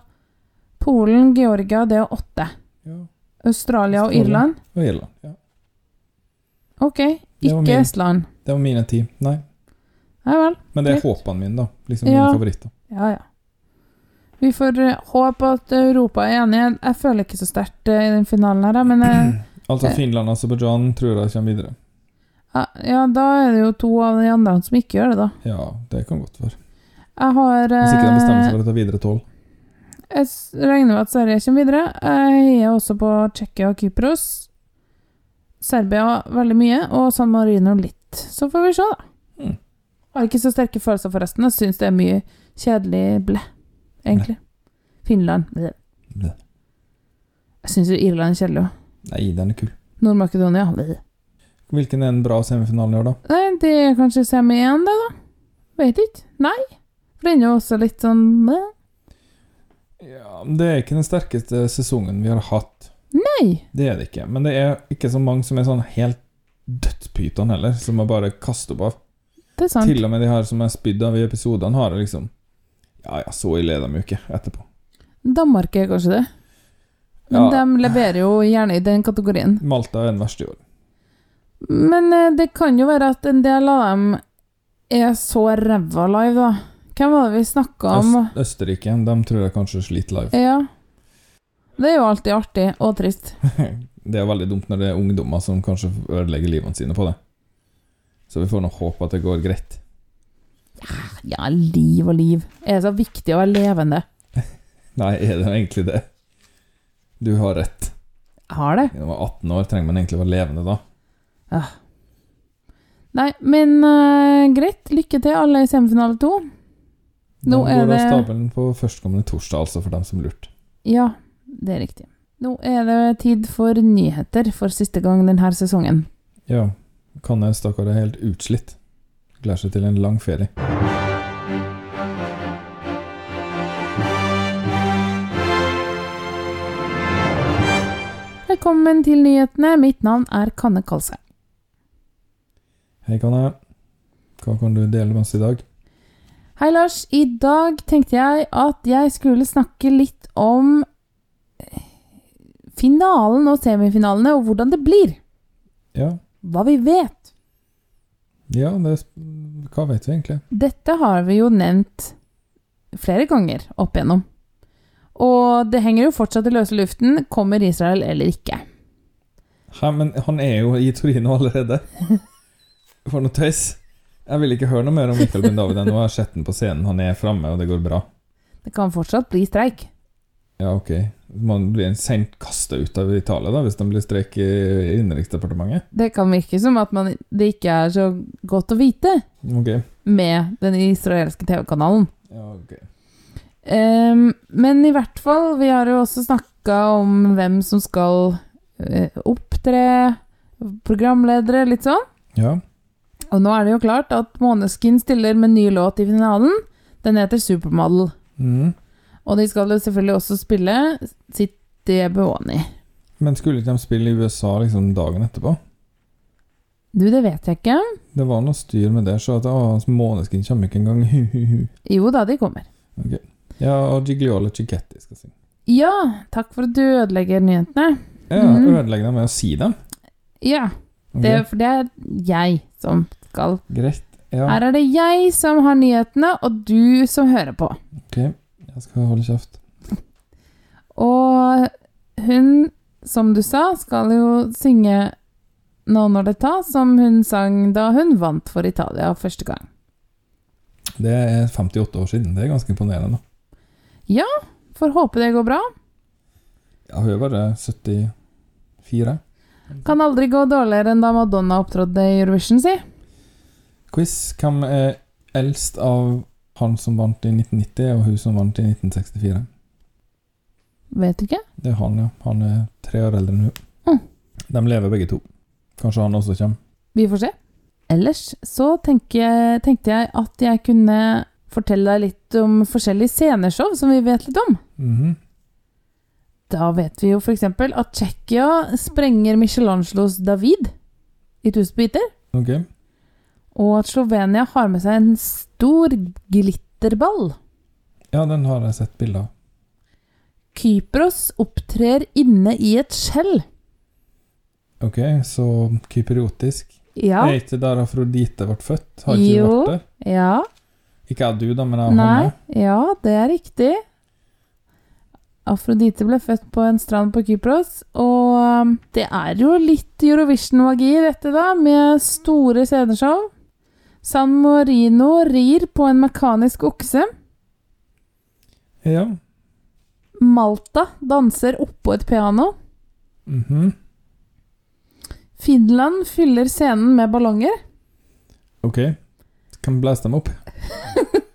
Polen, Georgia, det er åtte. Ja. Australia og Irland? Og Irland. Ja. Ok, ikke. Estland. Det var mine ti. Nei. Nei vel. Men det er håpene mine, da. Liksom Ja. mine favoritter. Ja, ja. Vi får eh, håpe at Europa er enige. Jeg føler ikke så sterkt eh, i den finalen her, men jeg, Altså Eh. Finland og Aserbajdsjan tror jeg kommer videre. ja, ja, da er det jo to av de andre som ikke gjør det, da. Ja, det kan godt være. Jeg har Hvis ikke de bestemmer seg for å ta videre tolv. Jeg regner med at Sverige kommer videre. Jeg heier også på Tsjekkia og Kypros. Serbia veldig mye, og San Marino litt. Så får vi se, da. Mm. Har ikke så sterke følelser forresten. Jeg syns det er mye kjedelig blæ, egentlig. Finland blæ. Ble. Jeg syns jo Irland er kjedelig òg. Nei, den er kul. Nord-Makedonia ble. Hvilken er den bra semifinalen i år, da? Nei, det er kanskje semi 1, det, da. Vet ikke. Nei. For den er jo også litt sånn ble. Ja, men Det er ikke den sterkeste sesongen vi har hatt. Nei. Det er det ikke. Men det er ikke så mange som er sånn helt dødspyton heller, som man bare kaster opp av. Det er sant. Til og med de her som er spydd av i episodene, har det liksom Ja, ja, så ille er de jo ikke etterpå. Danmark er kanskje det. Men Ja. de leverer jo gjerne i den kategorien. Malta er den verste i år. Men eh, det kan jo være at en del av dem er så ræva live, da. Hvem var det vi snakka om? Øst, Østerrike, de tror jeg kanskje sliter live. Ja. Det er jo alltid artig og trist. Det er veldig dumt når det er ungdommer som kanskje ødelegger livene sine på det. Så vi får nå håpe at det går greit. Ja, liv og liv. Er det så viktig å være levende? Nei, er det egentlig det? Du har rett. Jeg har det. Når man er 18 år, trenger man egentlig å være levende da. Ja. Nei, men uh, greit. Lykke til, alle i semifinale to. Nå er det går av stabelen på førstkommende torsdag, altså, for dem som lurte. Ja, det er riktig. Nå er det tid for nyheter for siste gang denne sesongen. Ja, Kanne stakkar er helt utslitt. Gleder seg til en lang ferie. Velkommen til nyhetene. Mitt navn er Kanne Kalsheim. Hei, Kanne. Hva kan du dele med oss i dag? Hei, Lars. I dag tenkte jeg at jeg skulle snakke litt om finalen og semifinalene, og hvordan det blir. Ja, Hva vi vet. ja det, hva vet vi egentlig? Dette har vi jo nevnt flere ganger opp igjennom. Og det henger jo fortsatt i løse luften. Kommer Israel eller ikke? Hæ, men han er jo i Torino allerede. For noe tøys. Jeg vil ikke høre noe mer om Mikael bin David ennå. Jeg har sett den på scenen, han er framme, og det går bra. Det kan fortsatt bli streik. Ja, ok. Man blir sendt kasta ut av Italia da, hvis det blir streik i Innenriksdepartementet. Det kan virke som at man, det ikke er så godt å vite okay. med den israelske TV-kanalen. Ja, ok. Um, men i hvert fall, vi har jo også snakka om hvem som skal uh, opptre, programledere, litt sånn. Ja. Og nå er det jo klart at Måneskin stiller med ny låt i finalen. Den heter Supermodel. Mm. Og de skal jo selvfølgelig også spille City Beoni. Men skulle ikke de spille i USA liksom dagen etterpå? Du, det vet jeg ikke. Det var noe styr med det, så at Måneskin kommer ikke engang. Jo da, de kommer. Ok. Ja, og Gigliola Cicchetti skal synge. Ja, takk for at du ødelegger nyhetene. Ja, mm. ødelegger dem med å si dem. Ja, det, okay. for det er jeg som skal Greit. Ja, Her er det jeg som har nyhetene, og du som hører på. ok. Jeg skal holde kjeft. Og hun, som du sa, skal jo synge Nå når det tar, som hun sang da hun vant for Italia første gang. Det er 58 år siden. Det er ganske imponerende. Ja, Får håpe det går bra. Ja, hun er bare 74. Kan aldri gå dårligere enn da Madonna opptrådte i Eurovision, si. Quiz. Hvem er eldst av han som vant i 1990, og hun som vant i 1964? Vet ikke. Det er han, ja. Han er tre år eldre enn hun. Mm. De lever begge to. Kanskje han også kommer. Vi får se. Ellers så jeg, tenkte jeg at jeg kunne fortelle deg litt om forskjellige sceneshow som vi vet litt om. Mhm. Da vet vi jo f.eks. at Tsjekkia sprenger Michelangelos David i tusen biter. Ok. Og at Slovenia har med seg en stor glitterball. Ja, den har jeg sett bilder av. Kypros opptrer inne i et skjell. Ok, så kypriotisk. Ja. Er ikke der Afrodite ble født? Har ikke Jo. vært der? Ja. Ikke jeg du, da, men jeg og Nei. Hanne. Ja, det er riktig. Afrodite ble født på en strand på Kypros, og um, det er jo litt Eurovision-magi i dette, da, med store sceneshow. San Marino rir på en mekanisk okse. Ja. Malta danser oppå et piano. Mhm. Finland fyller scenen med ballonger. Ok. Kan blæse dem opp?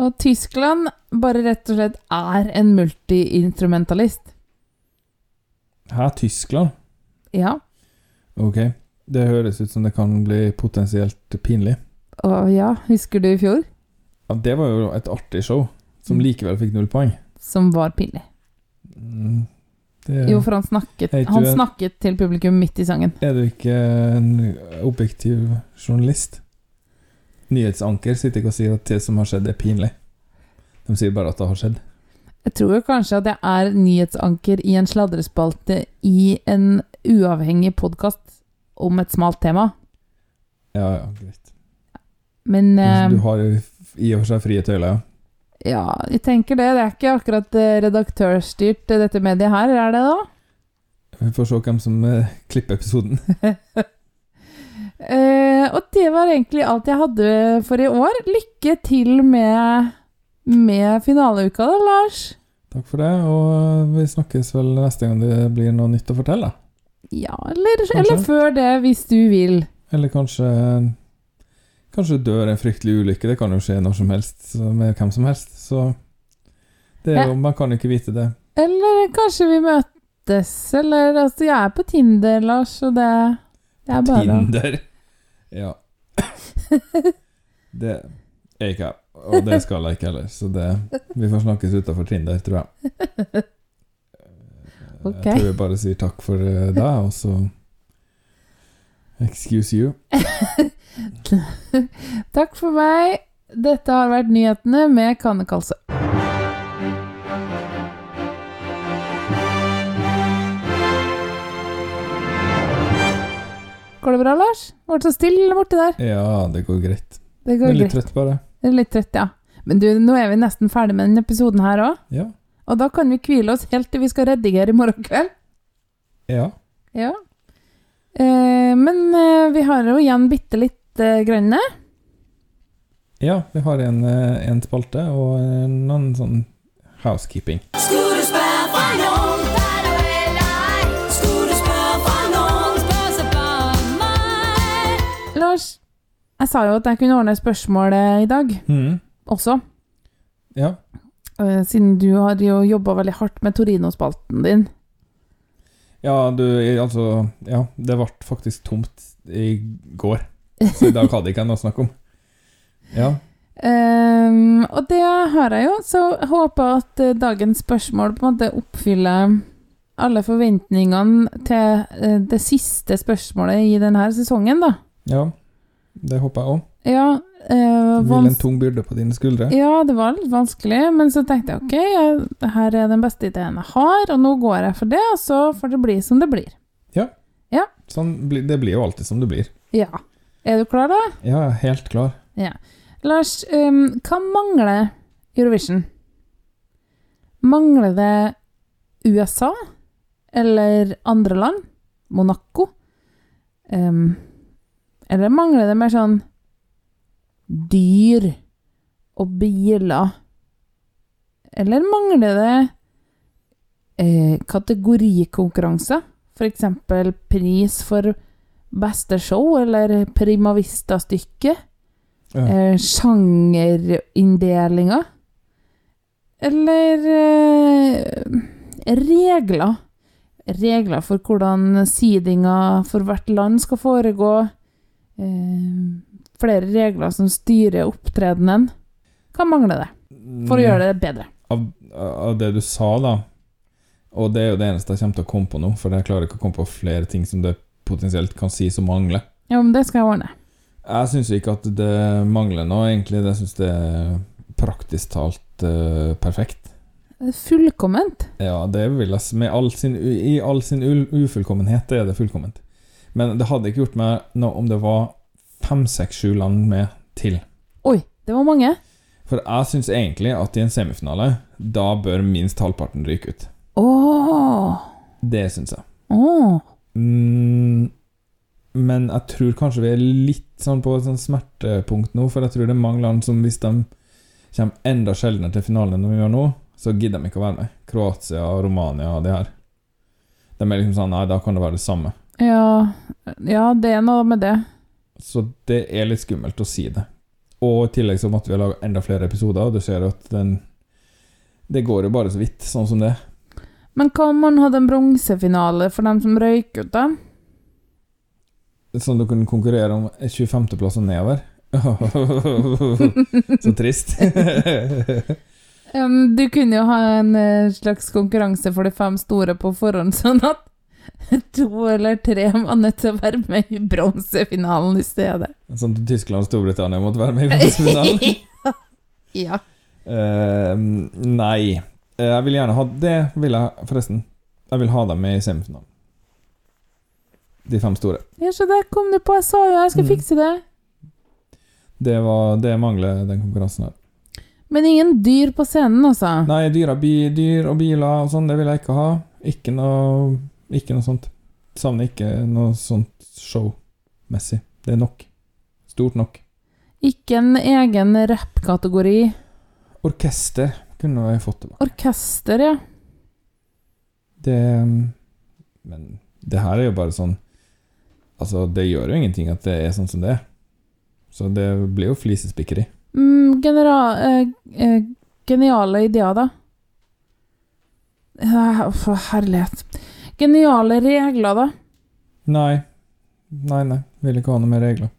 Og Tyskland bare rett og slett er en multiinstrumentalist. Hæ, Tyskland? Ja. Ok. Det høres ut som det kan bli potensielt pinlig. Å ja, husker du i fjor? Ja, det var jo et artig show, som Mm. likevel fikk null poeng. Som var pinlig. Mm, Det, Jo, for han snakket, han snakket til publikum midt i sangen. Er du ikke en objektiv journalist? Nyhetsanker sitter ikke og sier at det som har skjedd, er pinlig. De sier bare at det har skjedd. Jeg tror kanskje at jeg er nyhetsanker i en sladrespalte i en uavhengig podkast om et smalt tema. Ja, ja, greit. Men eh, Du har i og for seg frie tøyler, ja. ja, jeg tenker det. Det er ikke akkurat eh, redaktørstyrt, eh, dette mediet her, er det da? Vi får se hvem som klipper episoden. Eh, og det var egentlig alt jeg hadde for i år. Lykke til med, med finaleuka, da, Lars. Takk for det, og vi snakkes vel neste gang det blir noe nytt å fortelle. Ja, eller, eller før det, hvis du vil. Eller kanskje Kanskje dør en fryktelig ulykke. Det kan jo skje når som helst med hvem som helst. Så det er jo, Man kan jo ikke vite det. Eller kanskje vi møtes, eller altså, jeg er på Tinder, Lars, og det, det er bare Tinder. Ja. Det er ikke jeg, og det skal jeg ikke heller. Så det Vi får snakkes utafor Tinder, tror jeg. Ok. Jeg tror jeg bare sier takk for eh, deg, og så Excuse you. Takk for meg. Dette har vært nyhetene med Kanne Kalse. Går det bra, Lars? Ble så stille borti der. Ja, det går greit. Det går Jeg er litt greit. trøtt, bare. Det er litt trøtt, ja. Men du, nå er vi nesten ferdig med denne episoden her òg. Ja. Og da kan vi hvile oss helt til vi skal redigere i morgen kveld. Ja. Ja. Eh, men eh, vi har jo igjen bitte litt eh, grønne. ja vi har en, eh, en spalte og noen sånn housekeeping. Lars, jeg sa jo at jeg kunne ordne spørsmålet i dag mm. også. Ja. eh, siden du har jo jobba veldig hardt med Torino-spalten din. Ja, du, altså Ja, det ble faktisk tomt i går, så i dag hadde jeg ikke noe å snakke om. Ja. Um, og det har jeg jo, så jeg håper at eh, dagens spørsmål på en måte oppfyller alle forventningene til eh, det siste spørsmålet i denne sesongen, da. ja. Det håper jeg òg. Ja, øh, Hvil vans- en tung byrde på dine skuldre. ja, det var litt vanskelig, men så tenkte jeg ok, jeg, her er den beste ideen jeg har, og nå går jeg for det, og så får det bli som det blir. Sånn, det blir jo alltid som det blir. Ja. Er du klar, da? Ja, helt klar. Lars, um, hva mangler Eurovision? Mangler det USA? Eller andre land? Monaco? Ehm, eller mangler det mer sånn dyr og biler? Eller mangler det eh, kategorikonkurranser? Eksempel pris for beste show, eller Prima Vista-stykke? Ja. eh, sjangerinndelinger. Eller eh, regler. Regler for hvordan seedinga for hvert land skal foregå. Eh, flere regler som styrer opptredenen. Hva mangler det for å gjøre det bedre? Av, av det du sa, da, og det er jo det eneste jeg kommer til å komme på nå, for jeg klarer ikke å komme på flere ting som det potensielt kan si som mangler. Ja, men det skal jeg ordne. Jeg syns ikke at det mangler noe, egentlig. Jeg syns det er praktisk talt uh, perfekt. Fullkomment. Ja, det vil jeg med all sin, u- I all sin ufullkommenhet er det fullkomment. Men det hadde ikke gjort meg noe om det var fem, seks, sju land med til. Oi, det var mange. For jeg syns egentlig at i en semifinale, da bør minst halvparten ryke ut. Åh. Det syns jeg. Åh. Mm, men jeg tror kanskje vi er litt sånn på et sånn smertepunkt nå, for jeg tror det er mange land som hvis de kommer enda sjeldnere til finalen enn de gjør nå, så gidder de ikke å være med. Kroatia, Romania og det her. De er liksom sånn Nei, da kan det være det samme. Ja, ja, det er noe med det. Så det er litt skummelt å si det. Og i tillegg så måtte vi lage enda flere episoder, og du ser at den Det går jo bare så vidt, sånn som det. Men hva om man hadde en bronsefinale for dem som røyk ut, da? Sånn du kunne konkurrere om 25.-plass og nedover. så trist. Um, du kunne jo ha en eh, slags konkurranse for de fem store på forhånd, sånn at to eller tre var nødt til å være med i bronsefinalen i stedet. sånn at Tyskland og Storbritannia måtte være med i bronsefinalen? Ja. Uh, nei. Eh, Jeg vil gjerne ha Det vil jeg forresten. Jeg vil ha dem med i semifinalen. De fem store. ja, så der kom du på. Jeg sa jo jeg skal Mm. fikse det. Det, var, det mangler den konkurransen her. Men ingen dyr på scenen, altså. Nei, dyr og biler og sånn, det vil jeg ikke ha. Ikke noe, ikke noe sånt. Savner ikke noe sånt showmessig. Det er nok. Stort nok. Ikke en egen rappkategori. Orkester kunne jeg fått tilbake. Orkester, ja. Det Men det her er jo bare sånn Altså, det gjør jo ingenting at det er sånn som det er. Så det blir jo flisespikkeri. Mm, genera eh, eh, geniale ideer, da. Herlighet. Geniale regler, da. Nei. Nei, nei. Vil ikke ha noe mer regler.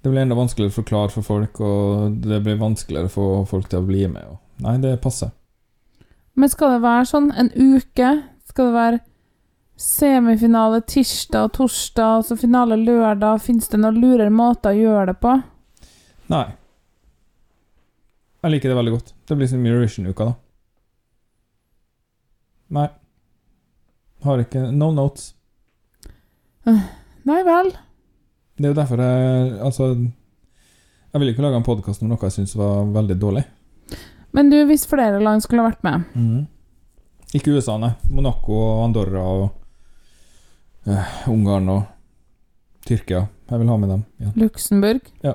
Det blir enda vanskeligere å forklare for folk, og det blir vanskeligere å få folk til å bli med. Nei, det passer. Men skal det være sånn en uke? Skal det være semifinale tirsdag og torsdag, og så finale lørdag? Fins det noen lurere måter å gjøre det på? Nei. Jeg liker det veldig godt. Det blir som Eurovision-uka, da. Nei. Har ikke No notes. Nei vel. Det er jo derfor jeg Altså Jeg vil ikke lage en podkast om noe jeg syns var veldig dårlig. Men du, hvis flere land skulle ha vært med Mhm. Ikke USA, nei. Monaco og Andorra og eh, Ungarn og Tyrkia. Jeg vil ha med dem. Ja. Luxembourg Ja.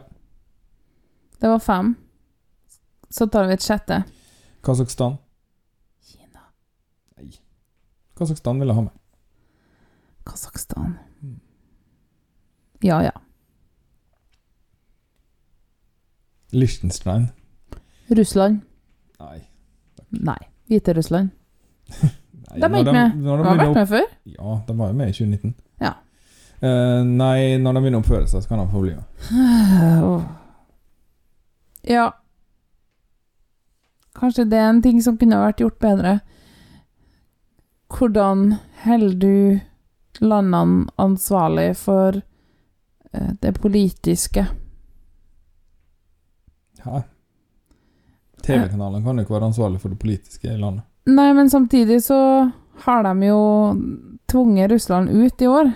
Det var fem. Så tar vi et sjette. Kasakhstan. Kasakhstan vil jeg ha med. Kasakhstan. Mm. Ja, ja. Liechtenstein. Russland. Nei. Nei. Hviterussland. nei. De er ikke med. De, de har vært med før? Ja, de var jo med i 2019. Ja. Uh, nei, når de begynner å oppføre seg, så kan de få bli med. Ja. Kanskje det er en ting som kunne vært gjort bedre. Hvordan holder du landene ansvarlig for eh, det politiske? Hæ? TV-kanalene kan jo ikke være ansvarlig for det politiske i landet. Nei, men samtidig så har de jo tvunget Russland ut i år.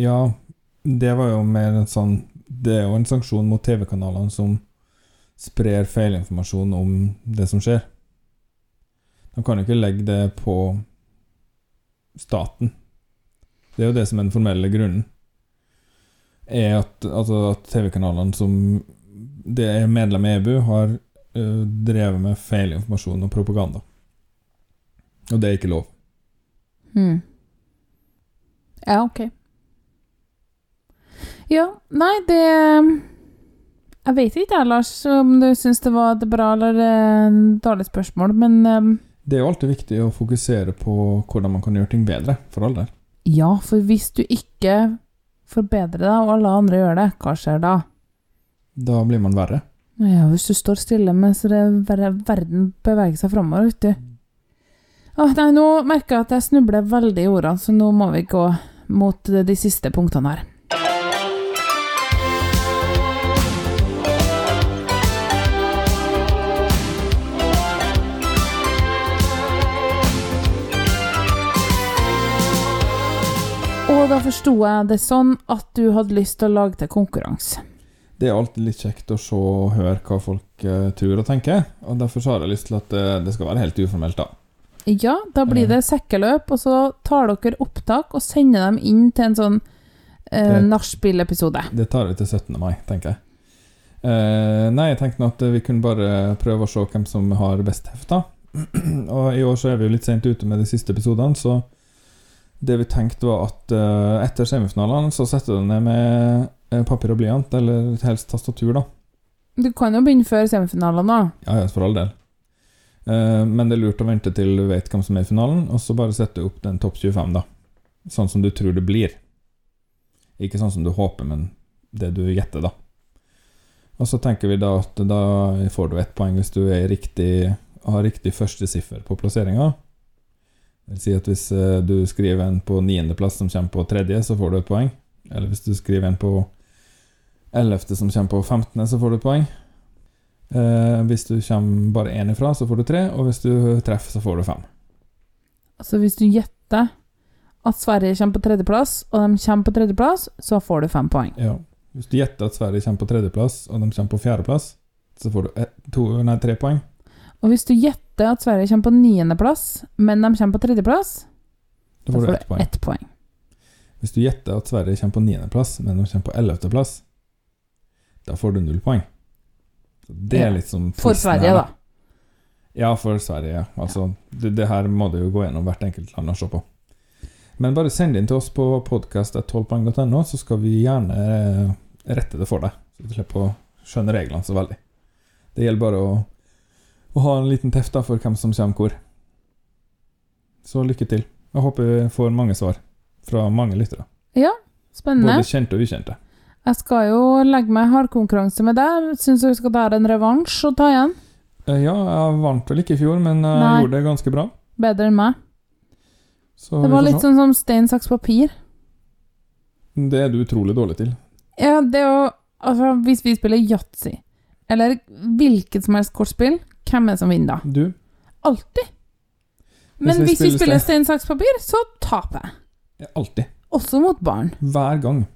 Ja, det var jo mer en sånn Det er jo en sanksjon mot TV-kanalene som sprer feilinformasjon om det som skjer. De kan jo ikke legge det på staten. Det er jo det som er den formelle grunnen. Er at, altså at TV-kanalene som det er medlem i EBU, har uh, drevet med feil informasjon og propaganda. Og det er ikke lov. Hmm. Ja, ok. Ja, nei, det Jeg vet ikke, jeg, Lars, om du syns det var et bra eller eh, dårlig spørsmål, men eh, Det er jo alltid viktig å fokusere på hvordan man kan gjøre ting bedre, for all del. ja, for hvis du ikke forbedrer deg, og alle andre gjør det, hva skjer da? Da blir man verre. Ja, hvis du står stille mens verden beveger seg framover, vet du. Åh, nei, nå merker jeg at jeg snubler veldig i ordene, så nå må vi gå mot de siste punktene her. Og da forsto jeg det sånn at du hadde lyst til å lage til konkurranse. Det er alltid litt kjekt å se og høre hva folk uh, tror og tenker, og derfor har jeg lyst til at uh, det skal være helt uformelt, da. Ja, da blir det sekkeløp, og så tar dere opptak og sender dem inn til en sånn uh, nachspiel-episode. Det tar vi til 17. mai, tenker jeg. Uh, nei, jeg tenkte at vi kunne bare prøve å se hvem som har best hefta. og i år så er vi jo litt sent ute med de siste episodene, så det vi tenkte var at uh, etter semifinalene så setter du ned med eh, papir og blyant, eller helst tastatur, da. Du kan jo begynne før semifinalene da. Ja, ja, for all del. Uh, men det er lurt å vente til du vet hvem som er i finalen, og så bare sette opp den topp 25, da. Sånn som du tror det blir. Ikke sånn som du håper, men det du gjetter, da. Og så tenker vi da at da får du ett poeng hvis du riktig, har riktig første siffer på plasseringa. Det vil si at hvis eh, du skriver en på niendeplass som kommer på tredje, så får du et poeng. Eller hvis du skriver en på ellevte som kommer på femtende, så får du et poeng. Eh, hvis du kommer bare én ifra, så får du tre, og hvis du treffer, så får du fem. Så hvis du gjetter at Sverige kommer på tredjeplass, og de kommer på tredjeplass, så får du fem poeng. Ja. Hvis du gjetter at Sverige kommer på tredjeplass, og de kommer på fjerdeplass, så får du et, to, nei, tre poeng. Og hvis du gjetter at Sverige kommer på niendeplass, men de kommer på tredjeplass, Da får du ett poeng. Et poeng. Hvis du gjetter at Sverige kommer på niendeplass, men de kommer på ellevteplass, da får du null poeng. Det er litt som For Sverige, her, da. Ja, for Sverige, ja. Altså, det, det her må du jo gå gjennom hvert enkelt land og se på. Men bare send inn til oss på podkast.12poeng.no, så skal vi gjerne eh, rette det for deg. Så du slipper å skjønne reglene så veldig. Det gjelder bare å, å ha en liten teft da for hvem som kommer hvor. Så lykke til. Jeg håper vi får mange svar fra mange lyttere. Spennende. Både kjente og ukjente. Jeg skal jo legge meg hardkonkurranse med deg. Syns du skal ta en revansj og ta igjen? Eh, Ja, jeg vant vel ikke i fjor, men jeg Nei. gjorde det ganske bra. Bedre enn meg. Så Det var litt sånn som stein, saks, papir. Det er du utrolig dårlig til. Ja, det jo Altså, hvis vi spiller yatzy, eller hvilket som helst kortspill, hvem er det som vinner da? Du? Alltid. Men Hvis vi spiller spiller stein- saks, papir, så taper jeg. Alltid. Også mot barn. Hver gang.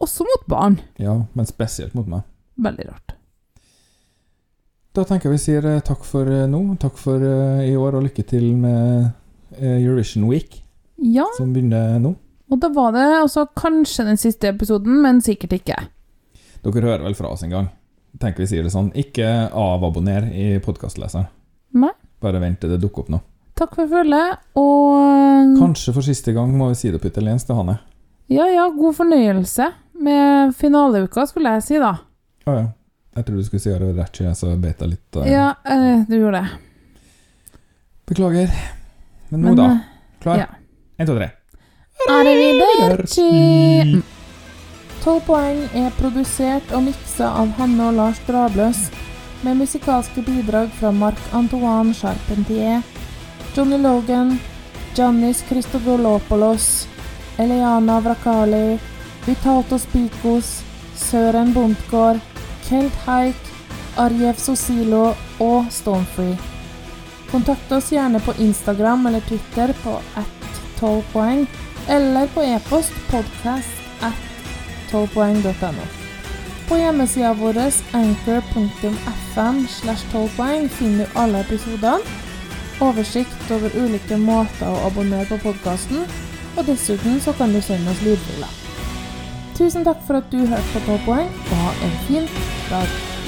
Også mot barn. Ja, men spesielt mot meg. Veldig rart. Da tenker jeg vi sier eh, takk for eh, nå. Takk for eh, i år, og lykke til med Eurovision Week, Ja, som begynner nå. og da var det også kanskje den siste episoden, men sikkert ikke. Dere hører vel fra oss en gang. Tenker vi sier det sånn. Ikke avabonner i podkastleseren. Bare vent til det dukker opp nå. Takk for følget, og Kanskje for siste gang må vi si det på italiensk til Hanne. ja, ja, god fornøyelse med finaleuka, skulle jeg si, da. Å ja. Jeg trodde du skulle si Arrivederci, så bet jeg litt. eh, Ja, eh, du gjorde det. Beklager. Men nå, Men, da. eh, Klar? ja. Én, to, tre. Arrivederci! 12 poeng er produsert og miksa av Hanne og Lars Drabløs, med musikalske bidrag fra Marc-Antoine Charpentier, Johnny Logan, Giannis Christodolopoulos, Eliana Vrakali, Vitatos Pikos, Søren Bondtgård, Kelt Haik, Arjev Sosilo og Stonefree. Kontakt oss gjerne på Instagram eller Twitter på at 12 poeng, eller på e-post podcast at 12poeng.no. På hjemmesida vår anchor.fm slash 12 finner du alle episodene, oversikt over ulike måter å abonnere på podkasten, og dessuten så kan du sende oss lydfiler. Tusen takk for at du hørte på 12 poeng, og ha en fin dag.